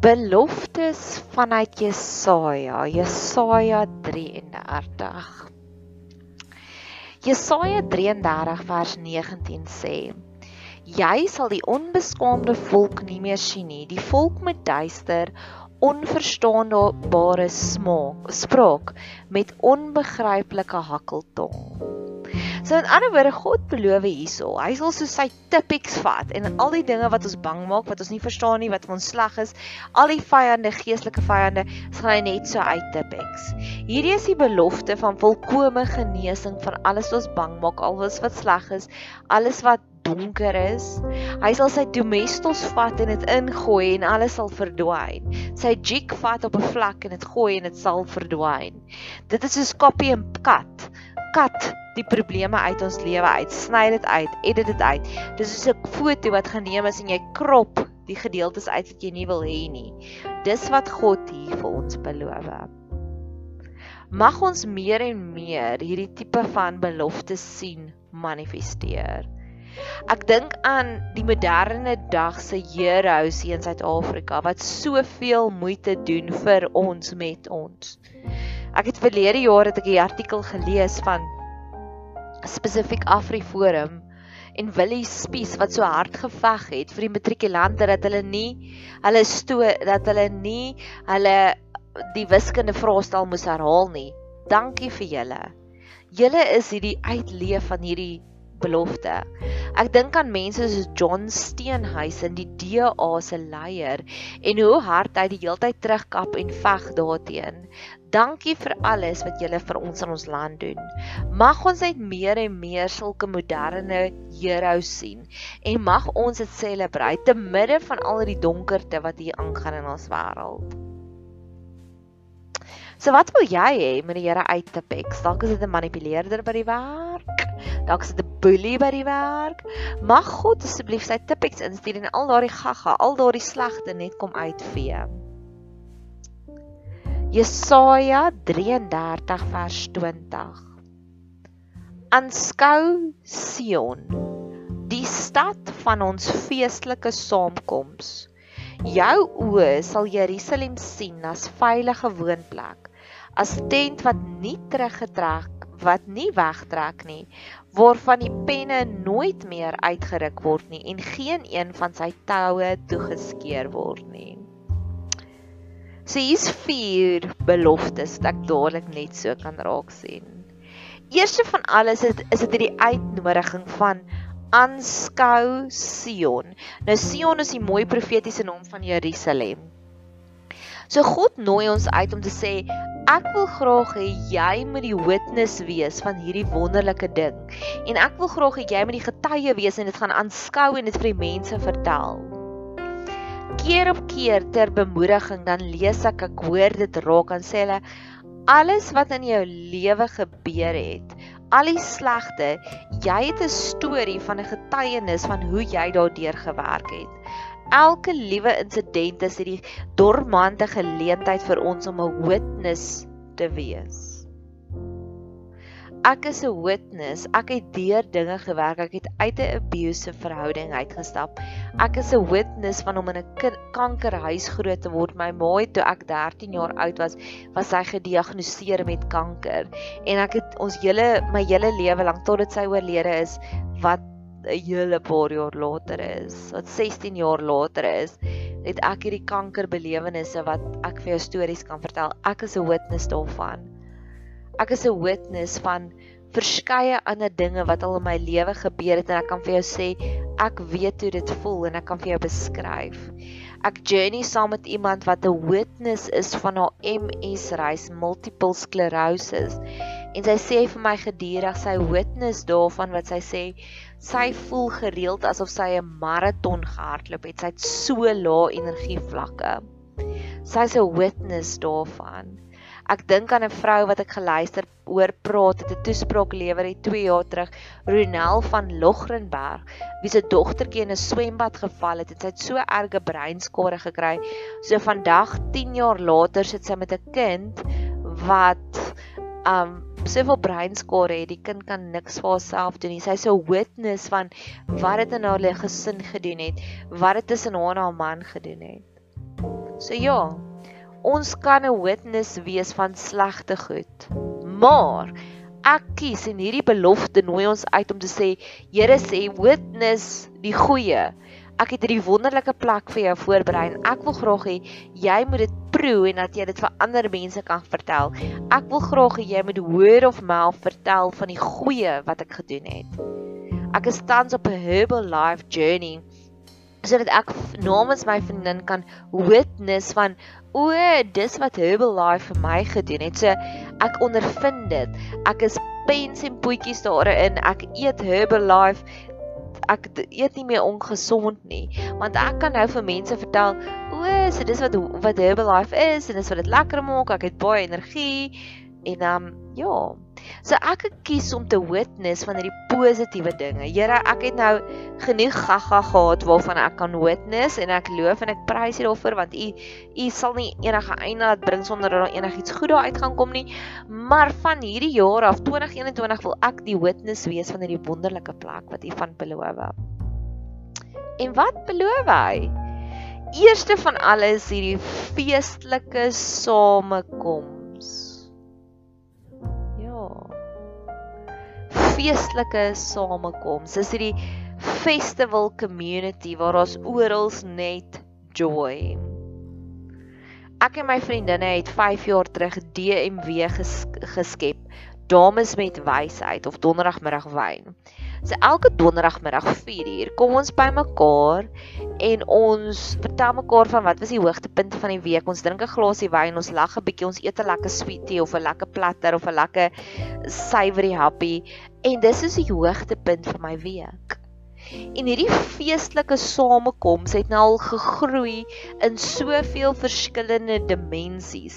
Beloftes vanuit Jesaja, Jesaja 33. Jesaja 33 vers 19 sê: Jy sal die onbeskaamde volk nie meer sien nie, die volk met duister, onverstaanbare smaak, spraak met onbegryplike hakkeltong. So in ander woorde God beloof hierso, hy sal so sy tipiks vat en al die dinge wat ons bang maak, wat ons nie verstaan nie, wat ons sleg is, al die vyande, geestelike vyande, sal hy net so uit tipiks. Hierdie is die belofte van volkomme genesing van alles wat ons bang maak, alles wat sleg is, alles wat donker is. Hy sal sy domestos vat en dit ingooi en alles sal verdwyn. Sy jig vat op 'n vlak en dit gooi en dit sal verdwyn. Dit is soos copy en cut. Cut die probleme uit ons lewe uit, sny dit uit, edit dit uit. Dis soos 'n foto wat geneem is en jy krop die gedeeltes uit wat jy nie wil hê nie. Dis wat God hier vir ons beloof. Mag ons meer en meer hierdie tipe van beloftes sien manifesteer. Ek dink aan die moderne dag se heroes hier in Suid-Afrika wat soveel moeite doen vir ons met ons. Ek het verlede jaar het ek 'n artikel gelees van spesifiek AfriForum en Willie Spies wat so hard geveg het vir die matrikulante dat hulle nie hulle sto dat hulle nie hulle die wiskunde vraestel moes herhaal nie. Dankie vir julle. Julle is hierdie uitleef van hierdie belofte. Ek dink aan mense soos John Steenhuisen, die DA se leier en hoe hard hy die heeltyd terugkap en veg daarteen. Dankie vir alles wat julle vir ons in ons land doen. Mag ons net meer en meer sulke moderne heroes sien en mag ons dit celebrate te midde van al die donkerte wat hier aangaan in ons wêreld. So wat wil jy hê met die Here uit te pek? Dalk is dit 'n manipuleerder by die werk. Dalk is dit 'n boelie by die werk. Mag God asseblief sy tipiks instuur en al daardie gaga, al daardie slegte net kom uitvee. Jesaja 33 vers 20. Aanskou Sion, die stad van ons feestelike saamkoms. Jou oë sal Jerusalem sien as veilige woonplek as tent wat nie teruggetrek wat nie wegtrek nie waarvan die penne nooit meer uitgeruk word nie en geen een van sy toue toegeskeer word nie. So hier's vier beloftes wat ek dadelik net so kan raak sien. Eerste van alles is is dit hierdie uitnodiging van aanskou Sion. Nou Sion is die mooi profetiese naam van Jerusalem. So God nooi ons uit om te sê ek wil graag hê jy moet die witness wees van hierdie wonderlike ding en ek wil graag hê jy moet die getuie wees en dit gaan aanskou en dit vir die mense vertel. Keer op keer ter bemoediging dan lees ek ek hoor dit raak en sê hulle alles wat in jou lewe gebeur het, al die slegte, jy het 'n storie van 'n getuienis van hoe jy daardeur gewerk het. Elke liewe insident is hierdie dormante geleentheid vir ons om 'n witness te wees. Ek is 'n witness. Ek het deur dinge gewerk. Ek het uit 'n abusive verhouding uitgestap. Ek is 'n witness van om in 'n kankerhuis groot te word. My ma het toe ek 13 jaar oud was, was sy gediagnoseer met kanker. En ek het ons hele my hele lewe lank totdat sy oorlede is, wat 'n hele paar jaar later is, wat 16 jaar later is, het ek hierdie kankerbelewennisse wat ek vir jou stories kan vertel. Ek is 'n witness daarvan. Ek is 'n witness van verskeie ander dinge wat al in my lewe gebeur het en ek kan vir jou sê ek weet hoe dit voel en ek kan vir jou beskryf. Ek journey saam met iemand wat 'n witness is van haar MS reis multiple sclerosis. En sy sê vir my gedurig sy witness daarvan wat sy sê sy voel gereeld asof sy 'n maraton gehardloop het. Sy het so lae energievlakke. Sy's 'n witness daarvan. Ek dink aan 'n vrou wat ek geluister oor praat het 'n toespraak lewer het 2 jaar terug, Ronel van Logrenberg, wie se dogtertjie in 'n swembad geval het en sy het so erge breinskade gekry. So vandag 10 jaar later sit sy met 'n kind wat um soveel breinskade het, die kind kan niks vir haarself doen nie. Sy's 'n witness van wat dit in haar gesin gedoen het, wat dit tussen haar en haar man gedoen het. So ja, Ons kan 'n witness wees van slegte goed. Maar ek kies en hierdie belofte nooi ons uit om te sê, Here sê witness die goeie. Ek het hierdie wonderlike plek vir jou voorberei en ek wil graag hê jy moet dit proe en dat jy dit vir ander mense kan vertel. Ek wil graag hê jy moet word of mouth vertel van die goeie wat ek gedoen het. Ek is tans op 'n herbal life journey sodat ek namens my vriendin kan witness van o, dis wat Herbalife vir my gedoen het. So ek ondervind dit. Ek is pens en poetjies daarin. Ek eet Herbalife. Ek eet nie meer ongesond nie, want ek kan nou vir mense vertel, o, so dis wat wat Herbalife is en dis wat dit lekker maak. Ek het baie energie en ehm um, ja. So ek kies om te witness van hierdie positiewe dinge. Here, ek het nou genoeg gaga gehad waarvan ek kan witness en ek loof en ek prys U daarvoor want U U sal nie enige einde laat bring sonder dat enigiets goed daar uit gaan kom nie. Maar van hierdie jaar af 2021 wil ek die witness wees van hierdie wonderlike plek wat U van beloof. En wat beloof hy? Eerste van alles hierdie feestelike samekoms. Feestelike samekoms. Dis hierdie festival community waar ons oral net joy. Ek en my vriendinne het 5 jaar terug DMW ges geskep. Dames met wysheid of donderdagmiddag wyn. So elke donderdagmiddag 4uur kom ons bymekaar en ons vertel mekaar van wat was die hoogtepunte van die week. Ons drink 'n glasie wyn, ons lag 'n bietjie, ons eet 'n lekker sweetie of 'n lekker platter of 'n lekker savory happy en dis is die hoogtepunt van my week. En hierdie feestelike samekoms het nou al gegroei in soveel verskillende dimensies.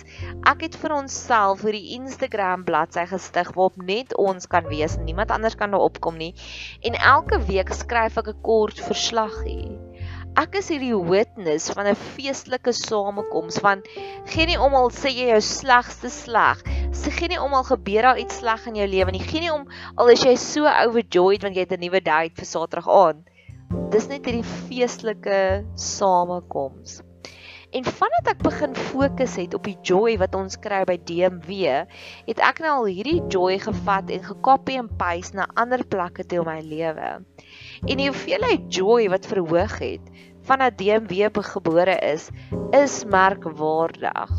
Ek het vir onsself vir die Instagram bladsy gestig waarop net ons kan wees niemand anders kan daar opkom nie. En elke week skryf ek 'n kort verslaggie. Ek is hierdie witness van 'n feestelike samekoms van geen nie om al sê jy jou slegste sleg. Sê geen nie om al gebeur daar iets sleg in jou lewe nie. Geen nie om al is jy so overjoyed want jy het 'n nuwe date vir Saterdag aand. Dis net hierdie feestelike samekoms. En vandat ek begin fokus het op die joy wat ons kry by DMW, het ek nou al hierdie joy gevat en gekopie en paste na ander plekke toe in my lewe. En die hoeveelheid joy wat verhoog het vandat DMW gebore is, is merkwaardig.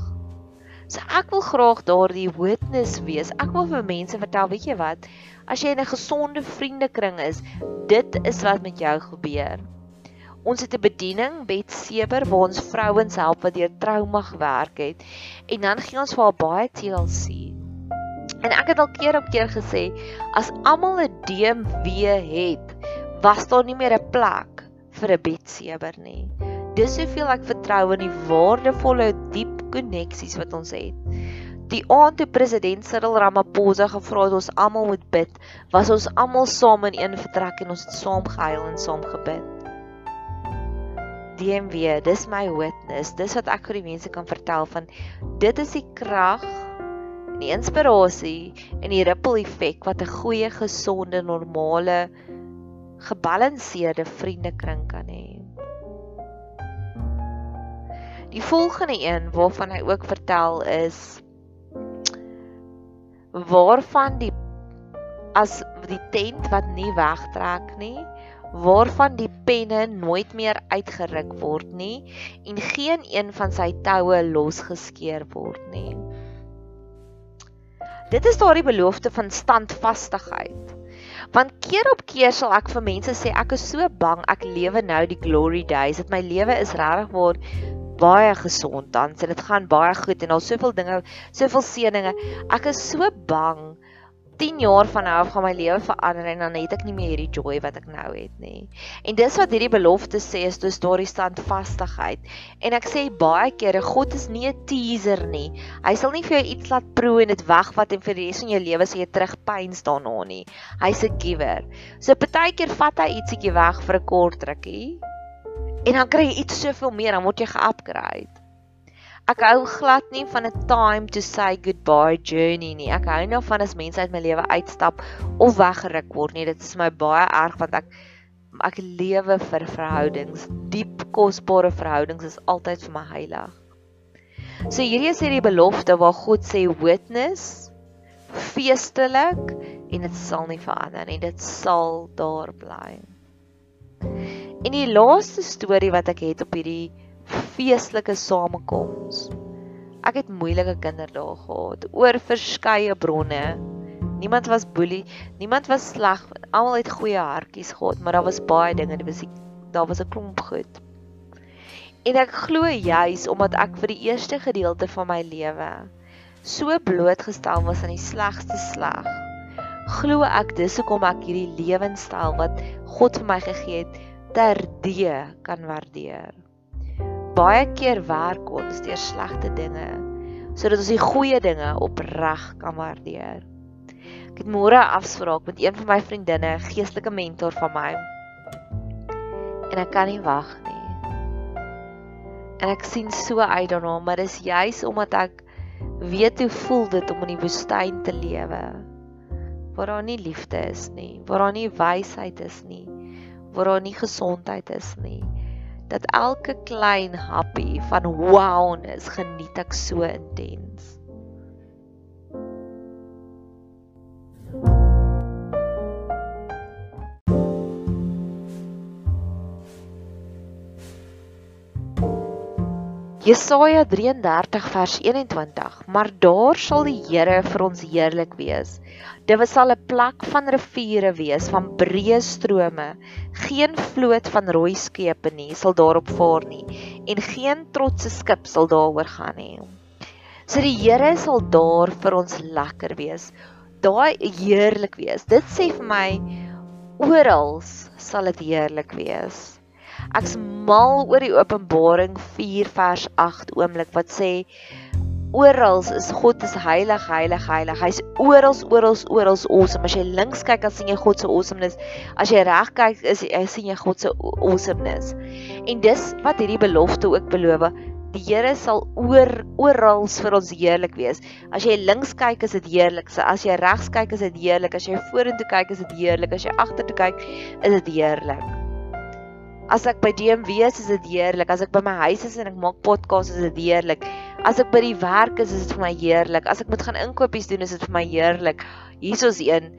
So ek wil graag daardie witness wees. Ek wil vir mense vertel, weet jy wat? As jy in 'n gesonde vriendekring is, dit is wat met jou gebeur. Ons het 'n bediening Bet Seber waar ons vrouens help wat deur trauma gewerk het en dan gee ons vir haar baie TLC. En ek het al keer op keer gesê, as almal 'n DMW het, was daar nie meer 'n plek vir 'n bedsewer nie. Dis hoeveel ek vertrou in die waardevolle diep koneksies wat ons het. Die aand toe president Cyril Ramaphosa gevra het ons almal moet bid, was ons almal saam in een vertrek en ons het saam gehuil en saam gebid. DMW, dis my witness. Dis wat ek vir die mense kan vertel van dit is die krag en die inspirasie en die ripple effek wat 'n goeie, gesonde, normale, gebalanseerde vriendekring kan hê. Die volgende een waarvan hy ook vertel is waarvan die as die tent wat nie wegtrek nie, waarvan die penne nooit meer uitgeruk word nie en geen een van sy toue losgeskeur word nie. Dit is daardie belofte van standvastigheid. Want keer op keer sal ek vir mense sê ek is so bang ek lewe nou die glory days dat my lewe is regtig waar baie gesond tans en dit gaan baie goed en al soveel dinge, soveel seëninge. Ek is so bang 10 jaar van nou af gaan my lewe verander en dan het ek nie meer hierdie joy wat ek nou het nie. En dis wat hierdie belofte sê is dis daardie standvastigheid. En ek sê baie kere God is nie 'n teaser nie. Hy sal nie vir jou iets laat proe en dit wegvat en vir die res van jou lewe sê jy terugpyns daarna nie. Hy's 'n giver. So partykeer vat hy ietsiekie weg vir 'n kort rukkie En dan kry jy iets soveel meer, dan word jy ge-upgrade. Ek hou glad nie van 'n time to say goodbye journey nie. Ek hou nou van as mense uit my lewe uitstap of weggeruk word nie. Dit is my baie erg want ek ek lewe vir verhoudings. Diep kosbare verhoudings is altyd vir my heilig. So hierdie is hierdie belofte waar God sê witness feestelik en dit sal nie verander nie. Dit sal daar bly. En die laaste storie wat ek het op hierdie feestelike samekoms. Ek het moeilike kinderdae gehad oor verskeie bronne. Niemand was boelie, niemand was sleg, almal het goeie hartjies gehad, maar daar was baie dinge, dit was daar was 'n klomp goed. En ek glo juis omdat ek vir die eerste gedeelte van my lewe so blootgestel was aan die slegste sleg. Glo ek dis hoekom ek hierdie lewenstyl wat God vir my gegee het, terdee kan waardeer. Baie keer werk ons deur slegte dinge sodat ons die goeie dinge opreg kan waardeer. Ek het môre 'n afspraak met een van my vriendinne, 'n geestelike mentor van my. En ek kan nie wag nie. En ek sien so uit daarna, maar dis juis omdat ek weet hoe voel dit om in die woestyn te lewe. Waar daar nie liefde is nie, waar daar nie wysheid is nie waar daar nie gesondheid is nie. Dat elke klein happie van wowness geniet ek so intens. Jesaja 33 vers 21 Maar daar sal die Here vir ons heerlik wees. Dit sal 'n plek van riviere wees van breë strome. Geen vloot van rooi skepe nie sal daarop vaar nie en geen trotse skip sal daaroor gaan nie. So die Here sal daar vir ons lekker wees. Daai heerlik wees. Dit sê vir my oral sal dit heerlik wees. Ek's mal oor die Openbaring 4 vers 8 oomblik wat sê oral is God is heilig, heilig, heilig. Hy's oral, oral, oral awesome. As jy links kyk, dan sien jy God se awesomeness. As jy reg kyk, is jy sien jy God se awesomeness. En dis wat hierdie belofte ook beloof. Die Here sal oor oral vir ons heerlik wees. As jy links kyk, is dit heerlik. As jy regs kyk, is dit heerlik. As jy vorentoe kyk, is dit heerlik. As jy agtertoe kyk, is dit heerlik. As ek by DMW is, is dit heerlik. As ek by my huis is en ek maak podcast, is dit heerlik. As ek by die werk is, is dit vir my heerlik. As ek moet gaan inkopies doen, is dit vir my heerlik. Hierso's een.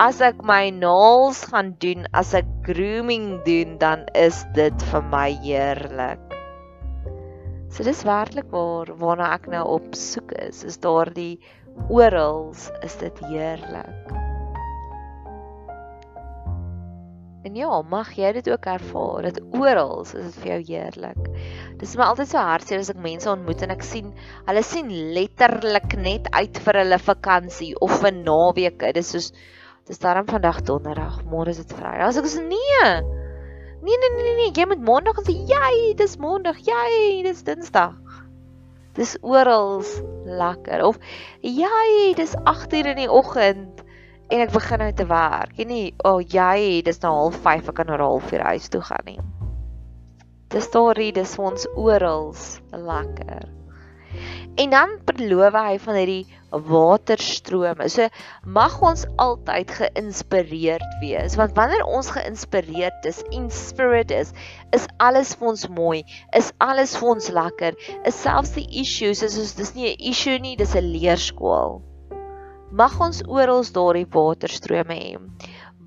As ek my nails gaan doen, as ek grooming doen, dan is dit vir my heerlik. So dis werklik waar waarna ek nou op soek is. Is daardie oral is dit heerlik. En ja, mag jy dit ook ervaar. Dit oral is dit vir jou heerlik. Dit is my altyd so hartseer as ek mense ontmoet en ek sien hulle sien letterlik net uit vir hulle vakansie of vir naweke. Dis soos dis daarom vandag donderdag, môre is dit Vrydag. As ek sê nee. Nee nee nee nee, jy moet maandag sê jy, dis maandag. Jy, dis Dinsdag. Dis oral lekker of jy dis 8:00 in die oggend en ek begin nou te werk. Jy nie, o oh, jy, dis nou 05:30 ek kan nou 0:30 huis toe gaan nie. Dis storie, dis vir ons oral lekker. En dan beloof hy van hierdie waterstrome. So mag ons altyd geïnspireerd wees want wanneer ons geïnspireerd is, inspired is, is alles vir ons mooi, is alles vir ons lekker. Is selfs die issues is ons dis nie 'n issue nie, dis 'n leerskool. Mag ons oral daardie waterstrome hê.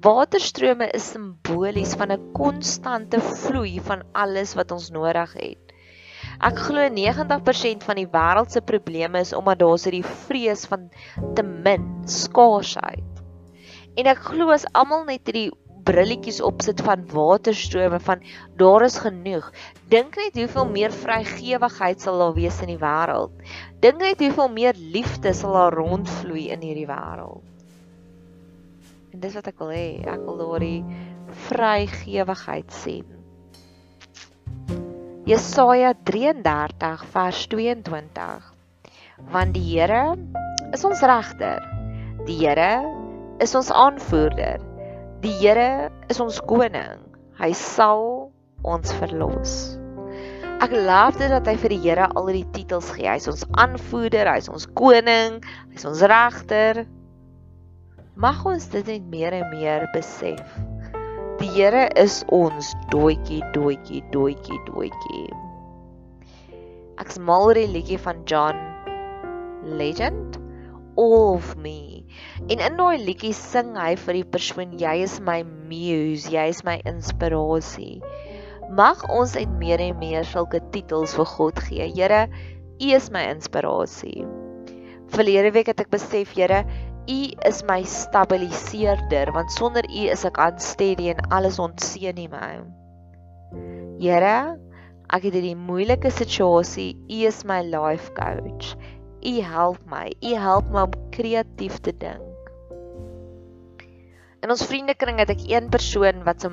Waterstrome is simbolies van 'n konstante vloei van alles wat ons nodig het. Ek glo 90% van die wêreld se probleme is omdat daar so die vrees van te min skaarsheid. En ek glo as almal net hierdie brilletjies opsit van waterstrome van daar is genoeg. Dink net hoeveel meer vrygewigheid sal daar wees in die wêreld. Dink net hoeveel meer liefde sal daar rondvloei in hierdie wêreld. En dis wat ek wil hê, ek wil daardie vrygewigheid sien. Jesaja 33 vers 22 Want die Here is ons regter. Die Here is ons aanvoerder. Die Here is ons koning. Hy sal ons verlos. Ek lief dit dat hy vir die Here al die titels gee. Hy's ons aanvoerder, hy's ons koning, hy's ons regter. Mag ons dit net meer en meer besef. Die Here is ons doetjie, doetjie, doetjie, doetjie. Ek's mal oor die liedjie van John Legend All of Me. En in daai liedjie sing hy vir die persoon jy is my muse, jy is my inspirasie. Mag ons uit meer en meer sulke titels vir God gee. Here, U is my inspirasie. Verlede week het ek besef, Here, U is my stabiliseerder want sonder U is ek unsteady en alles ontseën nie my. Here, ek het hierdie moeilike situasie, U is my life coach. U help my. U help my om kreatief te dink. In ons vriendekring het ek een persoon wat se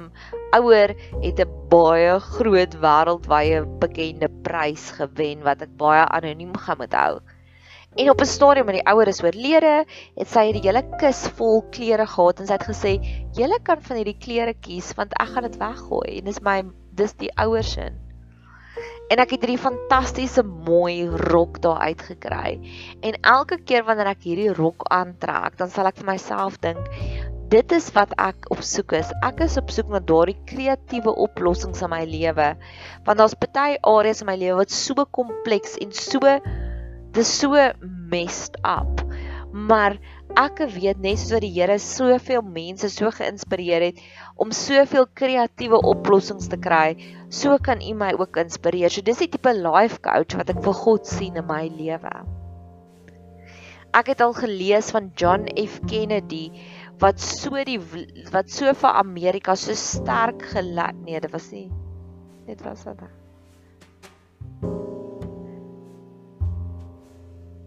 ouer het 'n baie groot wêreldwye bekende prys gewen wat ek baie anoniem gaan moet hou. En op 'n stadium met die ouer is oorlede, het sy die hele kus vol klere gehad en sy het gesê, "Julle kan van hierdie klere kies want ek gaan dit weggooi." En dis my dis die ouer se. En ek het hierdie fantastiese mooi rok daar uitgekry. En elke keer wanneer ek hierdie rok aantrek, dan sal ek vir myself dink, dit is wat ek op soek is. Ek is op soek na daardie kreatiewe oplossings in my lewe. Want daar's baie areas in my lewe wat so kompleks en so dis so messed up. Maar ek weet net soos wat die Here soveel mense so geïnspireer het om soveel kreatiewe oplossings te kry, so kan U my ook inspireer. So dis die tipe life coach wat ek vir God sien in my lewe. Ek het al gelees van John F Kennedy wat so die wat so vir Amerika so sterk gelei nee dit was nie dit was dit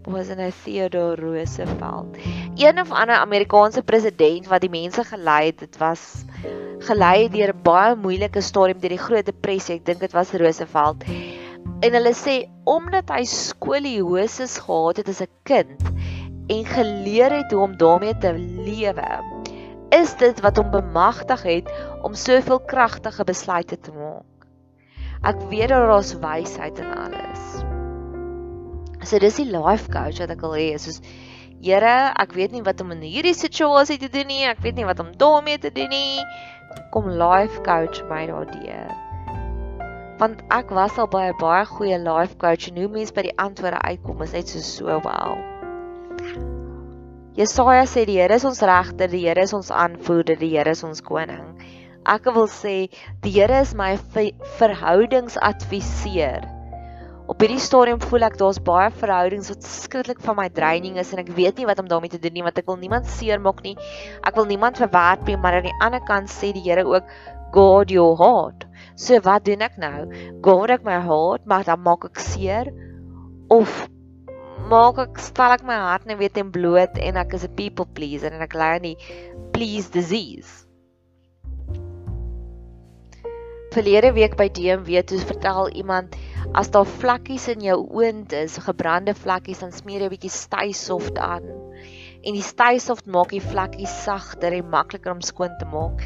was in 'n Theodore Roosevelt. Een of ander Amerikaanse president wat die mense gelei het, dit was gelei deur 'n baie moeilike stadium deur die Groot Depressie. Ek dink dit was Roosevelt. En hulle sê omdat hy skoliosis gehad het as 'n kind en geleer het hoe om daarmee te lewe, is dit wat hom bemagtig het om soveel kragtige besluite te maak. Ek weet daar is wysheid in alles. So dis die life coach wat ek wil hê. Soos Here, ek weet nie wat om in hierdie situasie te doen nie. Ek weet nie wat om daarmee te doen nie. Kom life coach my daardeur. Want ek was al baie baie goeie life coach en hoe mense by die antwoorde uitkom is net so so wel. Jesaja sê die Here is ons regter, die Here is ons aanvoerder, die Here is ons koning. Ek wil sê die Here is my verhoudingsadviseur op hierdie stadium voel ek daar's baie verhoudings wat skrikkelik van my draining is en ek weet nie wat om daarmee te doen nie want ek wil niemand seermaak nie. Ek wil niemand verwerp nie, maar aan die ander kant sê die Here ook God your heart. So wat doen ek nou? God ek my hart, maar dan maak ek seer of maak ek stel ek my hart net weet en bloot en ek is 'n people pleaser en ek ly aan die please disease. Verlede week by DMW toe vertel iemand as daar vlekkies in jou oond is, gebrande vlekkies, dan smeer jy 'n bietjie stysoft aan. En die stysoft maak die vlekkies sagter en makliker om skoon te maak.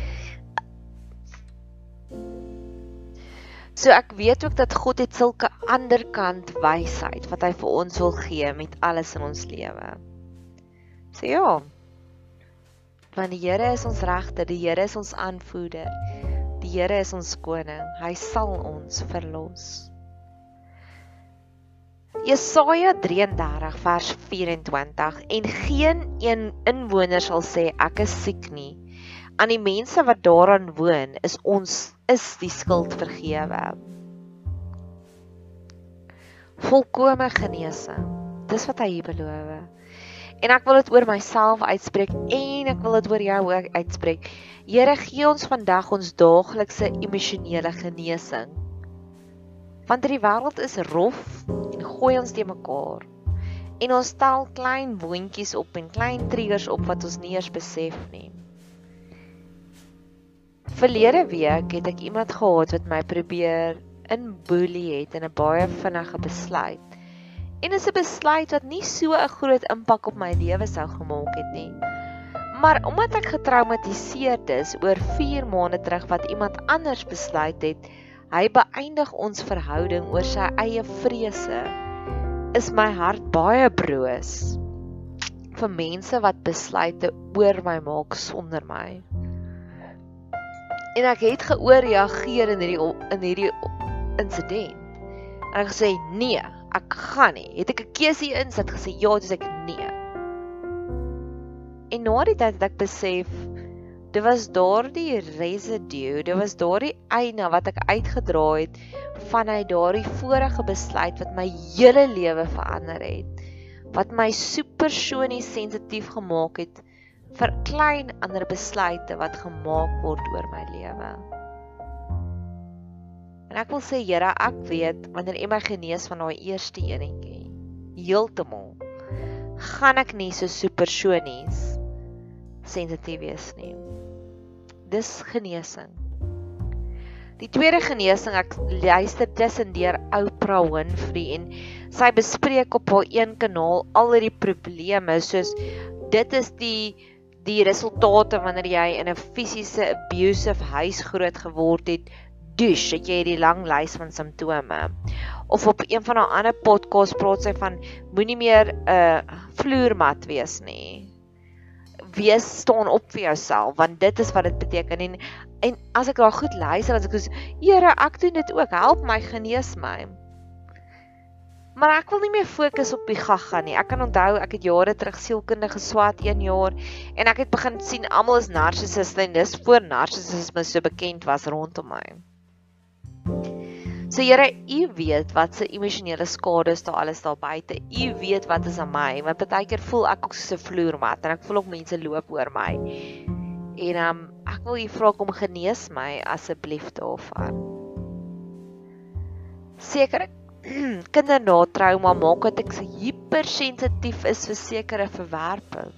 So ek weet ook dat God het sulke ander kant wysheid wat hy vir ons wil gee met alles in ons lewe. So ja. Want die Here is ons regter, die Here is ons aanvoerder. Die Here is ons koning. Hy sal ons verlos. Jesaja 33 vers 24 en geen een inwoner sal sê ek is siek nie aan die mense wat daaraan woon is ons is die skuld vergewe. Volkomme genesing. Dis wat hy beloof. En ek wil dit oor myself uitspreek en ek wil dit oor jou ook uitspreek. Here gee ons vandag ons daaglikse emosionele genesing. Want die wêreld is rof en gooi ons te mekaar. En ons stel klein wondjies op en klein triggers op wat ons nie eens besef nie. Verlede week het ek iemand gehad wat my probeer inboelie het in 'n baie vinnige besluit. En is 'n besluit wat nie so 'n groot impak op my lewe sou gemaak het nie. Maar omdat ek getraumatiseerd is oor 4 maande terug wat iemand anders besluit het, hy beëindig ons verhouding oor sy eie vrese, is my hart baie broos vir mense wat besluite oor my maak sonder my en ek het geoorreageer in hierdie in hierdie insident. En ek gesê nee, ek gaan nie. Het ek 'n keuse in sit gesê ja, dis ek nee. En na die tyd het ek besef dit was daardie residue, dit was daardie eina wat ek uitgedra het vanuit daardie vorige besluit wat my hele lewe verander het. Wat my supersonies sensitief gemaak het vir klein ander besluite wat gemaak word oor my lewe. En ek wil sê Here, ek weet wanneer U my genees van daai eerste enetjie, heeltemal gaan ek nie so supersonies sensitief wees nie. Dis genesing. Die tweede genesing ek luister tussendeur Oprah Winfrey en sy bespreek op haar een kanaal al hierdie probleme soos dit is die die resultate wanneer jy in 'n fisiese abusive huis groot geword het, dus het jy hierdie lang lys van simptome. Of op een van haar ander podcasts praat sy van moenie meer 'n uh, vloermat wees nie. Wees staan op vir jouself want dit is wat dit beteken en en as ek daar goed luister dan sê ek, Here, ek doen dit ook. Help my, genees my. Maar ek wil nie meer fokus op die gaga nie. Ek kan onthou ek het jare terug sielkundige geswat 1 jaar en ek het begin sien almal is narcissiste en dis voor narcissisme so bekend was rondom my. So Here, U weet wat se emosionele skade is daar alles daar buite. U weet wat is aan my. Want baie keer voel ek ook soos 'n vloermat en ek voel ook mense loop oor my. En um, ek wil U vra om genees my asseblief daarvan. Seker kindernatrauma maak dat ek so hypersensitief is vir sekere verwerping.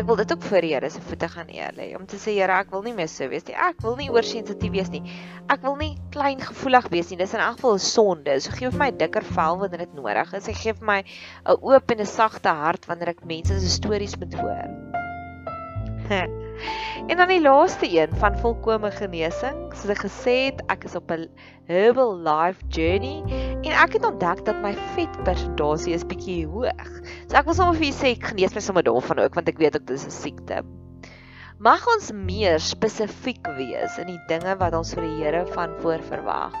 Ek wil dit ook voor Here se voete gaan neer lê om te sê Here, ek wil nie meer so wees nie. Ek wil nie oorsensitief wees nie. Ek wil nie klein gevoelig wees nie. Dis in elk geval 'n sonde. So gee vir my dikker vel wanneer dit nodig is. Hy gee vir my 'n oop en 'n sagte hart wanneer ek mense se stories moet hoor. En dan die laaste een van volkomme genesing. Soos ek gesê het, ek is op 'n herbal life journey en ek het ontdek dat my vetpersentasie is bietjie hoog. So ek wil sommer vir julle sê ek genees my sommer daarvan ook want ek weet ook dit is 'n siekte. Mag ons meer spesifiek wees in die dinge wat ons vir die Here van voor verwag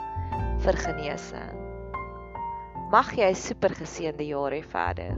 vir genesing. Mag jy super geseënde jaar hê verder.